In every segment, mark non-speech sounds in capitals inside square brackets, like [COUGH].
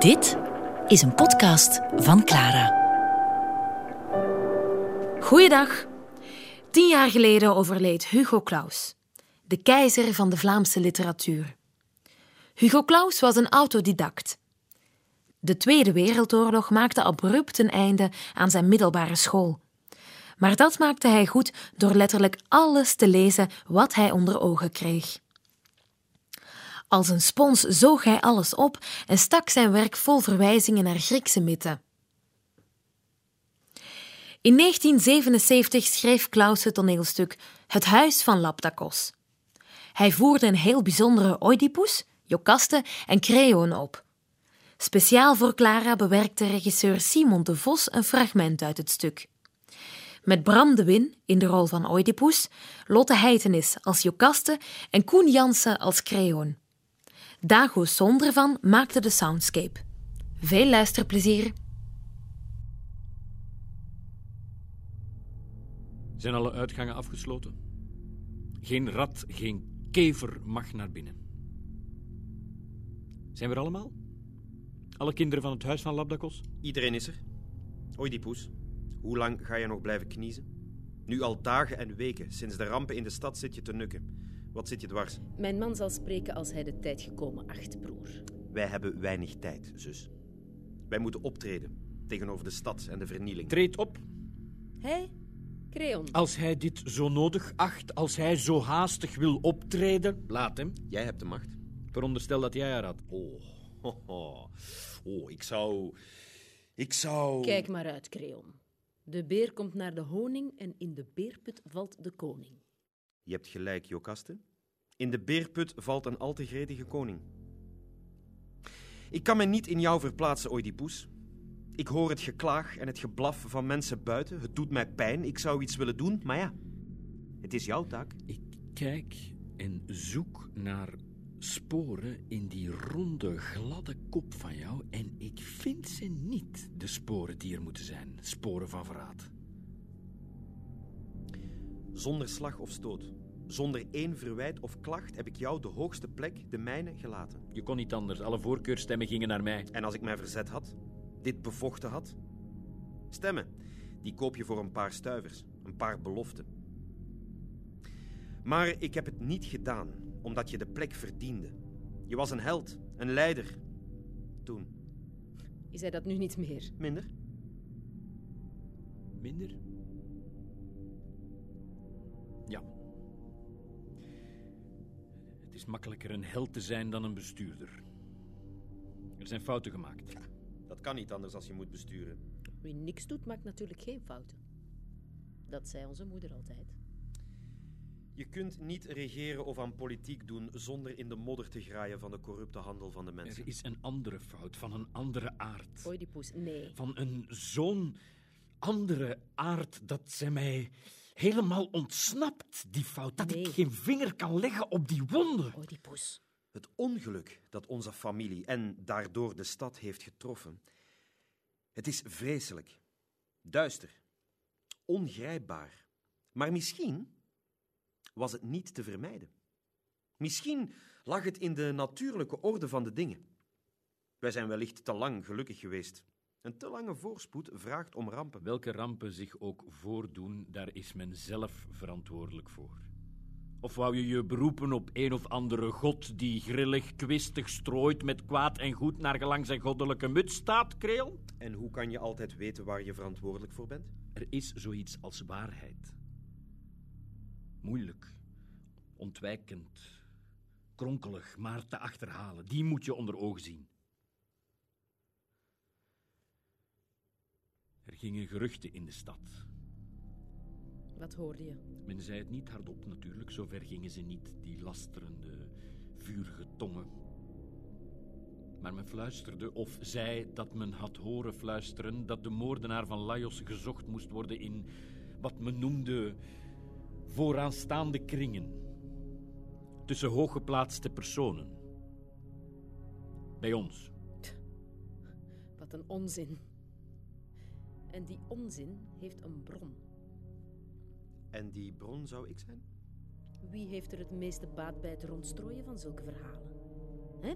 Dit is een podcast van Clara. Goeiedag. Tien jaar geleden overleed Hugo Claus, de keizer van de Vlaamse literatuur. Hugo Claus was een autodidact. De Tweede Wereldoorlog maakte abrupt een einde aan zijn middelbare school. Maar dat maakte hij goed door letterlijk alles te lezen wat hij onder ogen kreeg. Als een spons zoog hij alles op en stak zijn werk vol verwijzingen naar Griekse mythen. In 1977 schreef Claus het toneelstuk Het Huis van Laptakos. Hij voerde een heel bijzondere Oedipus, Jocaste en Creon op. Speciaal voor Clara bewerkte regisseur Simon de Vos een fragment uit het stuk. Met Bram de Win in de rol van Oedipus, Lotte Heitenis als Jocaste en Koen Jansen als Creon. Dago Sondervan maakte de soundscape. Veel luisterplezier. Zijn alle uitgangen afgesloten? Geen rat, geen kever mag naar binnen. Zijn we er allemaal? Alle kinderen van het huis van Labdakos? Iedereen is er. Oedipus, hoe lang ga je nog blijven kniezen? Nu al dagen en weken, sinds de rampen in de stad zit je te nukken. Wat zit je dwars? Mijn man zal spreken als hij de tijd gekomen acht, broer. Wij hebben weinig tijd, zus. Wij moeten optreden tegenover de stad en de vernieling. Treed op. Hé, Creon. Als hij dit zo nodig acht, als hij zo haastig wil optreden, laat hem. Jij hebt de macht. Veronderstel dat jij haar had. Oh, ho, ho. oh, ik zou... Ik zou... Kijk maar uit, Creon. De beer komt naar de honing en in de beerput valt de koning. Je hebt gelijk, Jocaste. In de beerput valt een al te gretige koning. Ik kan me niet in jou verplaatsen, Oedipus. Ik hoor het geklaag en het geblaf van mensen buiten. Het doet mij pijn. Ik zou iets willen doen, maar ja, het is jouw taak. Ik kijk en zoek naar sporen in die ronde, gladde kop van jou en ik vind ze niet, de sporen die er moeten zijn. Sporen van verraad. Zonder slag of stoot, zonder één verwijt of klacht heb ik jou de hoogste plek, de mijne, gelaten. Je kon niet anders. Alle voorkeurstemmen gingen naar mij. En als ik mij verzet had, dit bevochten had? Stemmen, die koop je voor een paar stuivers, een paar beloften. Maar ik heb het niet gedaan, omdat je de plek verdiende. Je was een held, een leider. Toen. Is hij dat nu niet meer? Minder? Minder? Is makkelijker een held te zijn dan een bestuurder. Er zijn fouten gemaakt. Dat kan niet anders als je moet besturen. Wie niks doet, maakt natuurlijk geen fouten. Dat zei onze moeder altijd. Je kunt niet regeren of aan politiek doen zonder in de modder te graaien van de corrupte handel van de mensen. Er is een andere fout, van een andere aard. Oedipus, nee. Van een zo'n andere aard dat zij mij helemaal ontsnapt, die fout. Dat Nee. ik geen vinger kan leggen op die wonde. Oedipus. Het ongeluk dat onze familie en daardoor de stad heeft getroffen. Het is vreselijk, duister, ongrijpbaar. Maar misschien was het niet te vermijden. Misschien lag het in de natuurlijke orde van de dingen. Wij zijn wellicht te lang gelukkig geweest. Een te lange voorspoed vraagt om rampen. Welke rampen zich ook voordoen, daar is men zelf verantwoordelijk voor. Of wou je je beroepen op een of andere god die grillig, kwistig strooit met kwaad en goed naar gelang zijn goddelijke muts staat, Kreel? En hoe kan je altijd weten waar je verantwoordelijk voor bent? Er is zoiets als waarheid. Moeilijk, ontwijkend, kronkelig, maar te achterhalen. Die moet je onder ogen zien. Er gingen geruchten in de stad. Wat hoorde je? Men zei het niet hardop natuurlijk, zover gingen ze niet, die lasterende, vurige tongen. Maar men fluisterde, of zei dat men had horen fluisteren, dat de moordenaar van Laios gezocht moest worden in wat men noemde vooraanstaande kringen. Tussen hooggeplaatste personen. Bij ons. Wat een onzin. En die onzin heeft een bron. En die bron zou ik zijn? Wie heeft er het meeste baat bij het rondstrooien van zulke verhalen?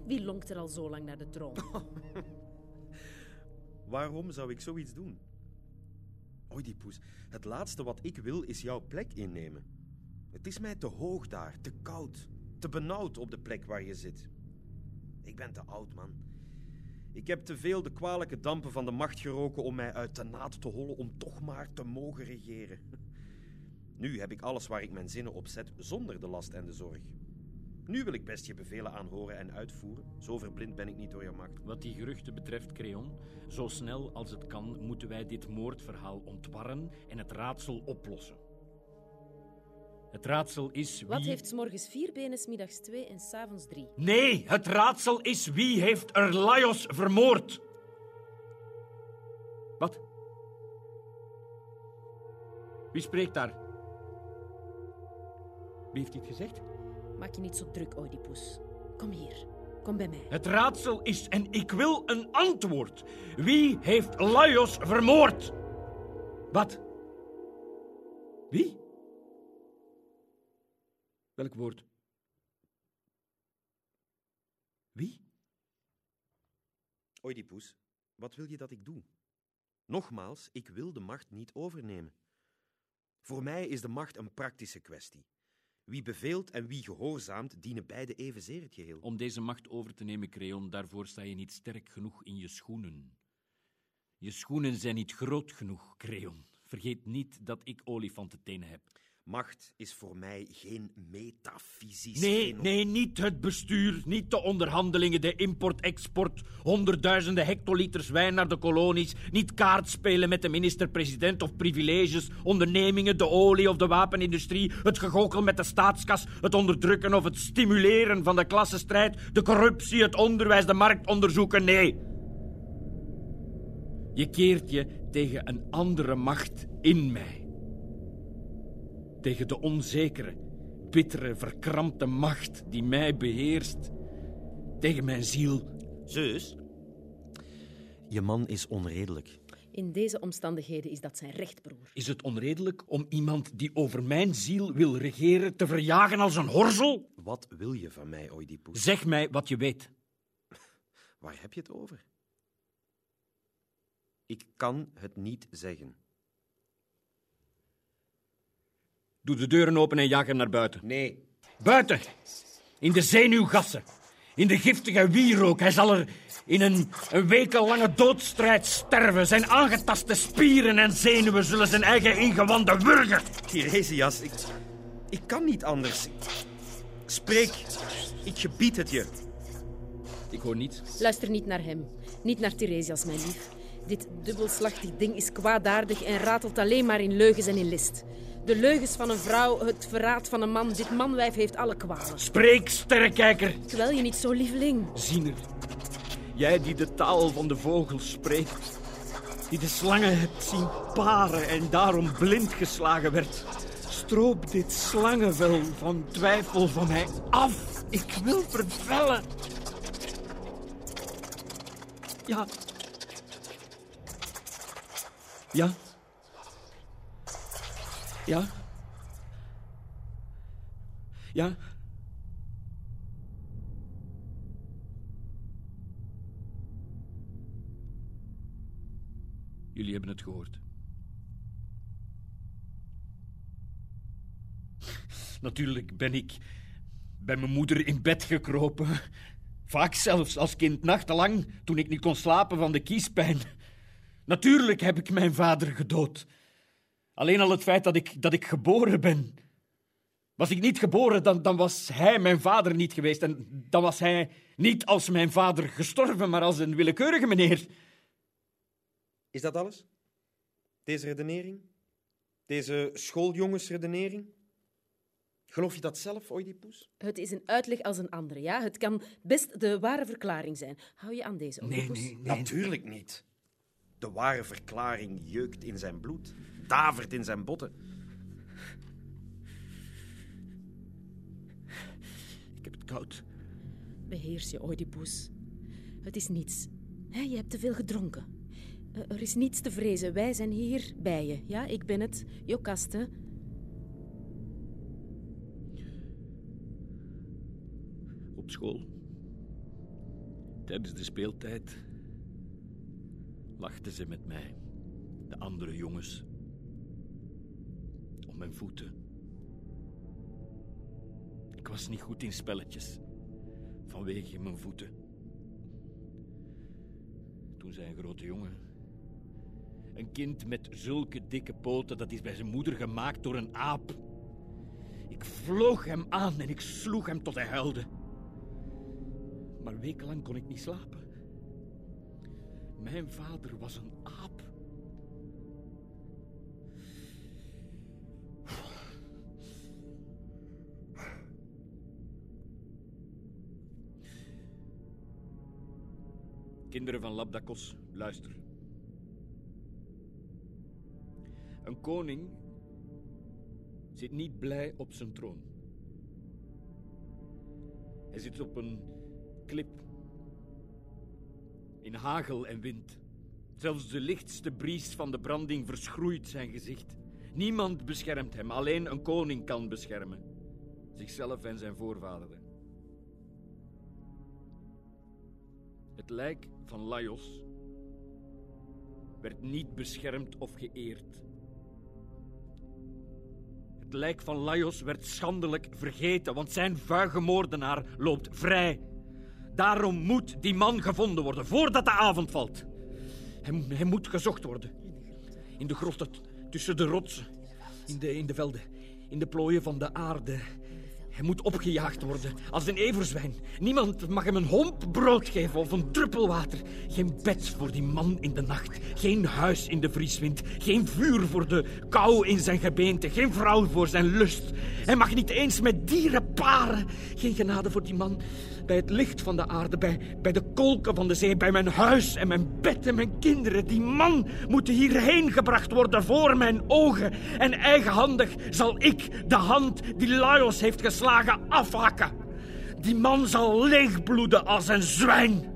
Wie lonkt er al zo lang naar de troon? [LAUGHS] Waarom zou ik zoiets doen? Oedipus, het laatste wat ik wil is jouw plek innemen. Het is mij te hoog daar, te koud, te benauwd op de plek waar je zit. Ik ben te oud, man. Ik heb te veel de kwalijke dampen van de macht geroken om mij uit de naad te hollen om toch maar te mogen regeren. [LAUGHS] Nu heb ik alles waar ik mijn zinnen op zet zonder de last en de zorg. Nu wil ik best je bevelen aanhoren en uitvoeren. Zo verblind ben ik niet door je macht. Wat die geruchten betreft, Creon, zo snel als het kan moeten wij dit moordverhaal ontwarren en het raadsel oplossen. Het raadsel is wie... Wat heeft 's morgens vier benen, 's middags twee en 's avonds drie? Nee, het raadsel is wie heeft er Laios vermoord? Wat? Wie spreekt daar? Wie heeft dit gezegd? Maak je niet zo druk, Oedipus. Kom hier. Kom bij mij. Het raadsel is en ik wil een antwoord. Wie heeft Laios vermoord? Wat? Wie? Welk woord? Wie? Oedipus, wat wil je dat ik doe? Nogmaals, ik wil de macht niet overnemen. Voor mij is de macht een praktische kwestie. Wie beveelt en wie gehoorzaamt, dienen beide evenzeer het geheel. Om deze macht over te nemen, Creon, daarvoor sta je niet sterk genoeg in je schoenen. Je schoenen zijn niet groot genoeg, Creon. Vergeet niet dat ik olifantentenen heb. Macht is voor mij geen metafysisch Nee, nee, niet het bestuur, niet de onderhandelingen, de import-export, honderdduizenden hectoliters wijn naar de kolonies, niet kaartspelen met de minister-president of privileges, ondernemingen, de olie of de wapenindustrie, het gegokkel met de staatskas, het onderdrukken of het stimuleren van de klassenstrijd, de corruptie, het onderwijs, de markt onderzoeken, nee. Je keert je tegen een andere macht in mij tegen de onzekere, bittere, verkrampte macht die mij beheerst, tegen mijn ziel. Zeus, je man is onredelijk. In deze omstandigheden is dat zijn recht, broer. Is het onredelijk om iemand die over mijn ziel wil regeren te verjagen als een horzel? Wat wil je van mij, Oedipus? Zeg mij wat je weet. [LAUGHS] Waar heb je het over? Ik kan het niet zeggen. Doe de deuren open en jaag hem naar buiten. Nee. Buiten! In de zenuwgassen. In de giftige wierook. Hij zal er in een, een wekenlange doodstrijd sterven. Zijn aangetaste spieren en zenuwen zullen zijn eigen ingewanden wurgen. Tiresias, ik, ik kan niet anders. Spreek, ik gebied het je. Ik hoor niets. Luister niet naar hem. Niet naar Theresias, mijn lief. Dit dubbelslachtig ding is kwaadaardig en ratelt alleen maar in leugens en in list. De leugens van een vrouw, het verraad van een man. Dit manwijf heeft alle kwalen. Spreek, sterrekijker. Terwijl je niet zo lieveling. Ziener, jij die de taal van de vogels spreekt, die de slangen hebt zien paren en daarom blind geslagen werd, stroop dit slangenvel van twijfel van mij af. Ik wil vervellen. Ja. Ja. Ja. Ja. Jullie hebben het gehoord. Natuurlijk ben ik bij mijn moeder in bed gekropen. Vaak zelfs als kind nachtenlang, toen ik niet kon slapen van de kiespijn. Natuurlijk heb ik mijn vader gedood. Alleen al het feit dat ik, dat ik geboren ben. Was ik niet geboren, dan, dan was hij mijn vader niet geweest. En dan was hij niet als mijn vader gestorven, maar als een willekeurige meneer. Is dat alles? Deze redenering? Deze schooljongensredenering? Geloof je dat zelf, Oedipus? Het is een uitleg als een andere, ja? Het kan best de ware verklaring zijn. Hou je aan deze, Nee, Oedipus? nee, nee. Natuurlijk niet. De ware verklaring jeukt in zijn bloed, davert in zijn botten. Ik heb het koud. Beheers je, Oedipus. Het is niets. Hè, je hebt te veel gedronken. Eh, Er is niets te vrezen. Wij zijn hier bij je. Ja, ik ben het. Jokaste. Op school. Tijdens de speeltijd. Lachten ze met mij, de andere jongens, om mijn voeten. Ik was niet goed in spelletjes, vanwege mijn voeten. Toen zei een grote jongen, een kind met zulke dikke poten, dat is bij zijn moeder gemaakt door een aap. Ik vloog hem aan en ik sloeg hem tot hij huilde. Maar wekenlang kon ik niet slapen. Mijn vader was een aap. Kinderen van Labdakos, luister. Een koning zit niet blij op zijn troon. Hij zit op een klip. In hagel en wind. Zelfs de lichtste bries van de branding verschroeit zijn gezicht. Niemand beschermt hem, alleen een koning kan beschermen. Zichzelf en zijn voorvaderen. Het lijk van Laios werd niet beschermd of geëerd. Het lijk van Laios werd schandelijk vergeten, want zijn vuige moordenaar loopt vrij. Daarom moet die man gevonden worden, voordat de avond valt. Hij, hij moet gezocht worden. In de grotten, tussen de rotsen, in de, in de velden, in de plooien van de aarde. Hij moet opgejaagd worden, als een everzwijn. Niemand mag hem een homp brood geven of een druppel water. Geen bed voor die man in de nacht. Geen huis in de vrieswind. Geen vuur voor de kou in zijn gebeente. Geen vrouw voor zijn lust. Hij mag niet eens met dieren Geen genade voor die man bij het licht van de aarde, bij, bij de kolken van de zee, bij mijn huis en mijn bed en mijn kinderen. Die man moet hierheen gebracht worden voor mijn ogen. En eigenhandig zal ik de hand die Laios heeft geslagen afhakken. Die man zal leegbloeden als een zwijn.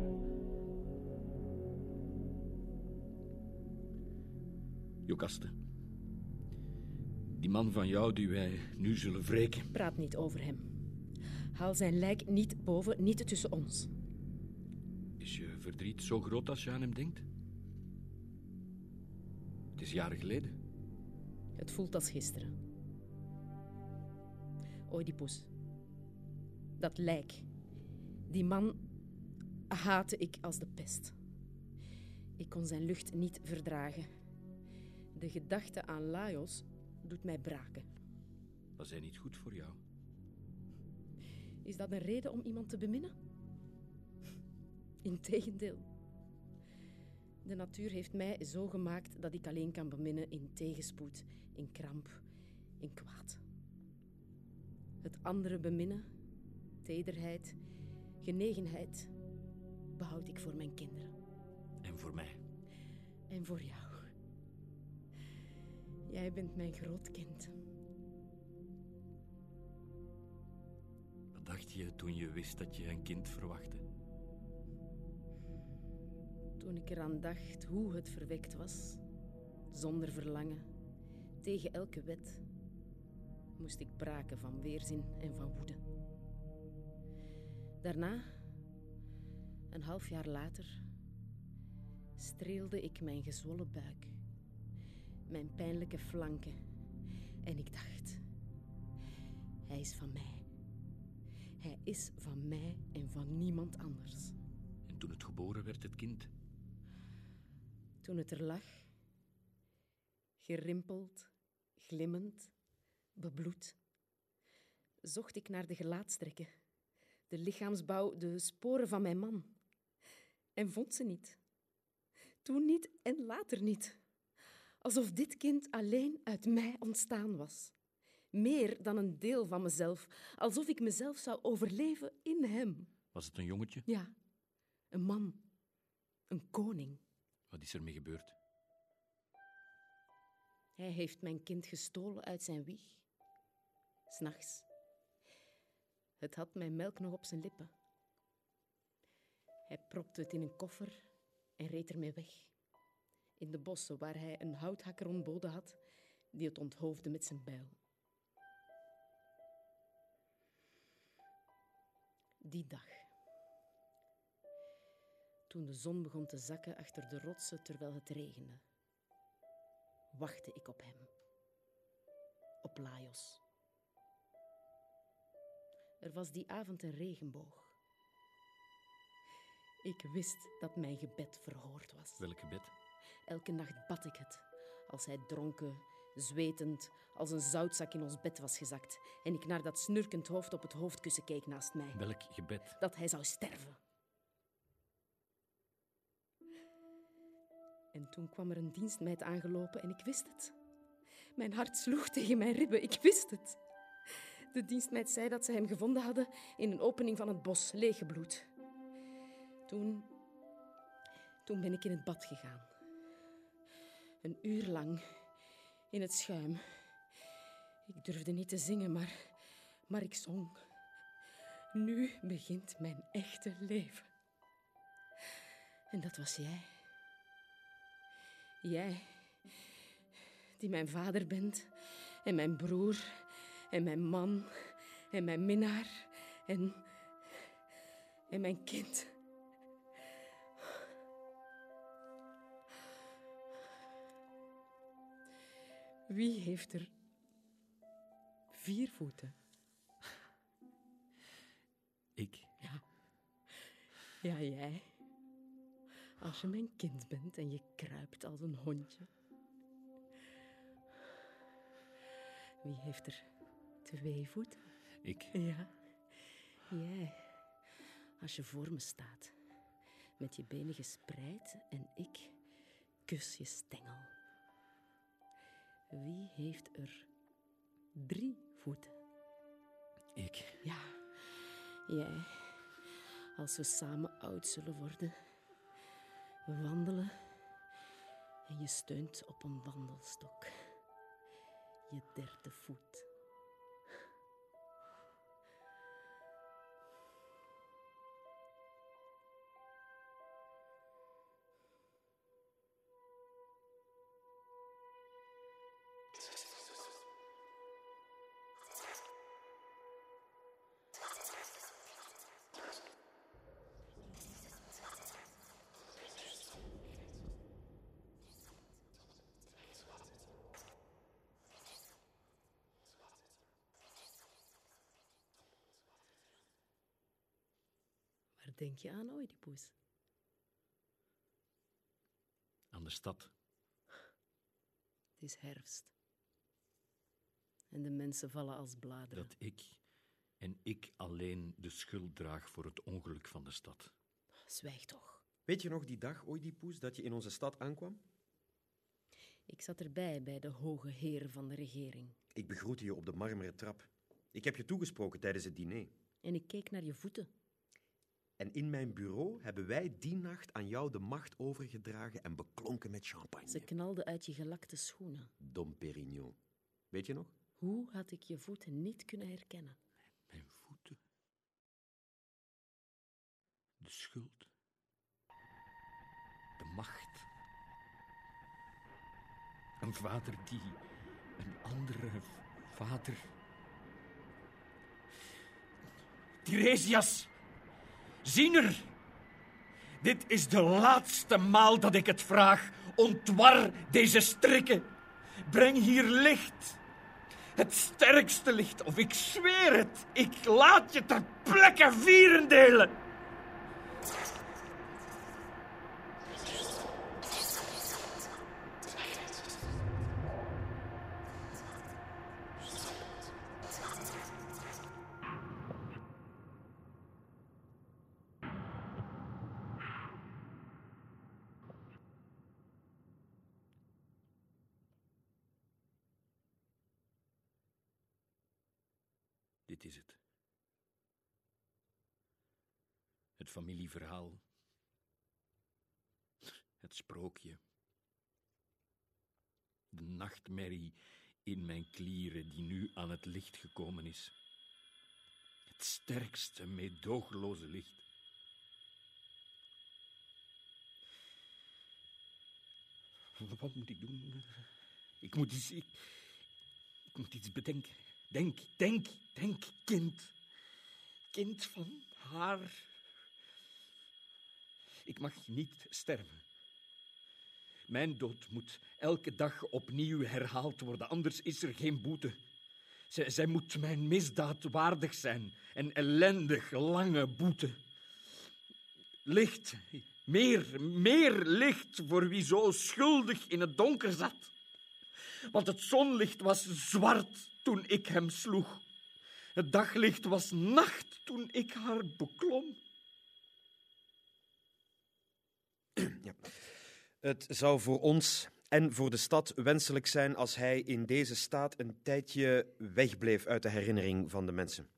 Jokaste. Die man van jou die wij nu zullen wreken. Praat niet over hem. Haal zijn lijk niet boven, niet tussen ons. Is je verdriet zo groot als je aan hem denkt? Het is jaren geleden. Het voelt als gisteren. Oedipus. Dat lijk. Die man haatte ik als de pest. Ik kon zijn lucht niet verdragen. De gedachte aan Laios doet mij braken. Was hij niet goed voor jou? Is dat een reden om iemand te beminnen? Integendeel. De natuur heeft mij zo gemaakt dat ik alleen kan beminnen in tegenspoed, in kramp, in kwaad. Het andere beminnen, tederheid, genegenheid, behoud ik voor mijn kinderen. En voor mij. En voor jou. Jij bent mijn grootkind. Dacht je toen je wist dat je een kind verwachtte? Toen ik eraan dacht hoe het verwekt was, zonder verlangen, tegen elke wet, moest ik braken van weerzin en van woede. Daarna, een half jaar later, streelde ik mijn gezwollen buik, mijn pijnlijke flanken en ik dacht: Hij is van mij. Is van mij en van niemand anders. En toen het geboren werd, het kind, Toen het er lag, gerimpeld, glimmend, bebloed, zocht ik naar de gelaatstrekken, de lichaamsbouw, de sporen van mijn man. En vond ze niet. Toen niet en later niet. Alsof dit kind alleen uit mij ontstaan was. Meer dan een deel van mezelf, alsof ik mezelf zou overleven in hem. was het een jongetje? Ja, een man, een koning. Wat is er mee gebeurd? Hij heeft mijn kind gestolen uit zijn wieg. S'nachts. Het had mijn melk nog op zijn lippen. Hij propte het in een koffer en reed ermee weg. In de bossen waar hij een houthakker ontboden had, die het onthoofde met zijn bijl. Die dag. Toen de zon begon te zakken achter de rotsen terwijl het regende, wachtte ik op hem. Op Laios. Er was die avond een regenboog. Ik wist dat mijn gebed verhoord was. Welk gebed? Elke nacht bad ik het. Als hij dronken, zwetend, als een zoutzak in ons bed was gezakt. En ik naar dat snurkend hoofd op het hoofdkussen keek naast mij. Welk gebed? Dat hij zou sterven. En toen kwam er een dienstmeid aangelopen en ik wist het. Mijn hart sloeg tegen mijn ribben, ik wist het. De dienstmeid zei dat ze hem gevonden hadden in een opening van het bos, leeggebloed. Toen, toen ben ik in het bad gegaan. Een uur lang in het schuim. Ik durfde niet te zingen, maar, maar ik zong. Nu begint mijn echte leven. En dat was jij. Jij, die mijn vader bent, en mijn broer, en mijn man, en mijn minnaar, en, en mijn kind. Wie heeft er vier voeten? Ik. Ja. Ja, jij. Als je mijn kind bent en je kruipt als een hondje. Wie heeft er twee voeten? Ik. Ja. Jij. Als je voor me staat, met je benen gespreid en ik kus je stengel. Wie heeft er drie voeten? Ik. Ja, jij. Als we samen oud zullen worden. We wandelen en je steunt op een wandelstok. Je derde voet. Denk je aan, Oedipus? Aan de stad. Het is herfst. En de mensen vallen als bladeren. Dat ik en ik alleen de schuld draag voor het ongeluk van de stad. Zwijg toch. Weet je nog die dag, Oedipus, dat je in onze stad aankwam? Ik zat erbij bij de hoge heren van de regering. Ik begroette je op de marmeren trap. Ik heb je toegesproken tijdens het diner. En ik keek naar je voeten. En in mijn bureau hebben wij die nacht aan jou de macht overgedragen en beklonken met champagne. Ze knalden uit je gelakte schoenen. Dom Perignon. Weet je nog? Hoe had ik je voeten niet kunnen herkennen? Mijn voeten. De schuld. De macht. Een vader die een andere vader. Tiresias! Ziener! Dit is de laatste maal dat ik het vraag. Ontwar deze strikken. Breng hier licht. Het sterkste licht, of ik zweer het, ik laat je ter plekke vierendelen. Dit is het. Het familieverhaal. Het sprookje. De nachtmerrie in mijn klieren die nu aan het licht gekomen is. Het sterkste, meedogenloze licht. Wat moet ik doen? Ik moet iets, ik moet iets bedenken. Denk, denk, denk, kind. Kind van haar. Ik mag niet sterven. Mijn dood moet elke dag opnieuw herhaald worden, anders is er geen boete. Zij, zij moet mijn misdaad waardig zijn, een ellendig lange boete. Licht, meer, meer licht voor wie zo schuldig in het donker zat. Want het zonlicht was zwart toen ik hem sloeg. Het daglicht was nacht toen ik haar beklom. [CLEARS THROAT] Het zou voor ons en voor de stad wenselijk zijn als hij in deze staat een tijdje wegbleef uit de herinnering van de mensen.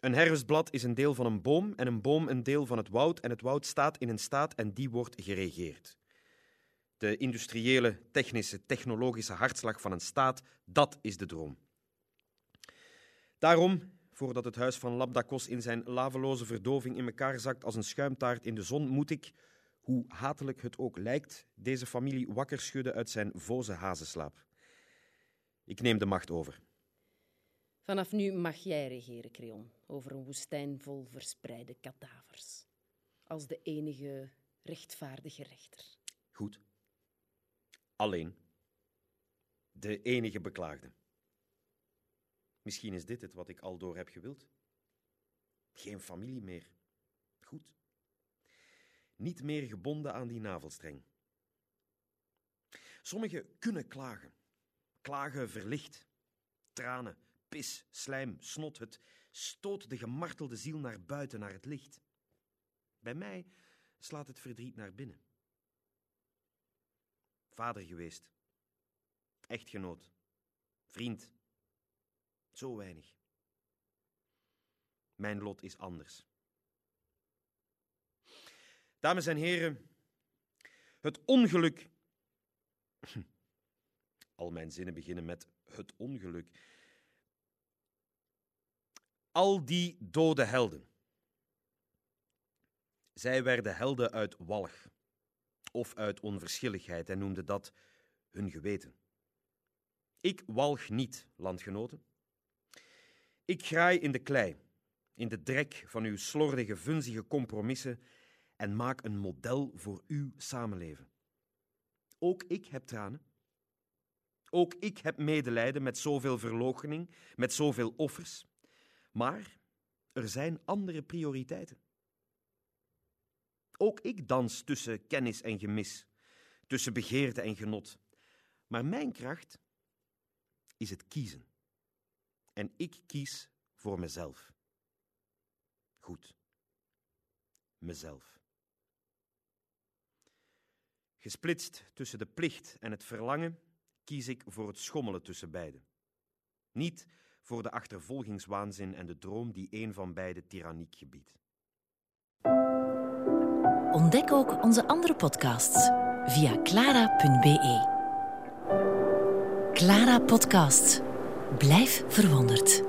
Een herfstblad is een deel van een boom en een boom een deel van het woud en het woud staat in een staat en die wordt geregeerd. De industriële, technische, technologische hartslag van een staat, dat is de droom. Daarom, voordat het huis van Labdakos in zijn laveloze verdoving in elkaar zakt als een schuimtaart in de zon, moet ik, hoe hatelijk het ook lijkt, deze familie wakker schudden uit zijn voze hazenslaap. Ik neem de macht over. Vanaf nu mag jij regeren, Creon, over een woestijn vol verspreide kadavers. Als de enige rechtvaardige rechter. Goed. Alleen. De enige beklaagde. Misschien is dit het wat ik al door heb gewild. Geen familie meer. Goed. Niet meer gebonden aan die navelstreng. Sommigen kunnen klagen. Klagen verlicht. Tranen, pis, slijm, snot. Het stoot de gemartelde ziel naar buiten, naar het licht. Bij mij slaat het verdriet naar binnen. Vader geweest. Echtgenoot. Vriend. Zo weinig. Mijn lot is anders. Dames en heren, het ongeluk. [LAUGHS] Al mijn zinnen beginnen met het ongeluk. Al die dode helden. Zij werden helden uit walg of uit onverschilligheid en noemden dat hun geweten. Ik walg niet, landgenoten. Ik graai in de klei, in de drek van uw slordige, vunzige compromissen en maak een model voor uw samenleven. Ook ik heb tranen. Ook ik heb medelijden met zoveel verloochening, met zoveel offers. Maar er zijn andere prioriteiten. Ook ik dans tussen kennis en gemis, tussen begeerte en genot. Maar mijn kracht is het kiezen. En ik kies voor mezelf. Goed. Mezelf. Gesplitst tussen de plicht en het verlangen, kies ik voor het schommelen tussen beiden. Niet voor de achtervolgingswaanzin en de droom die een van beide tyranniek gebiedt. Ontdek ook onze andere podcasts via clara.be. Clara Podcasts. Blijf verwonderd.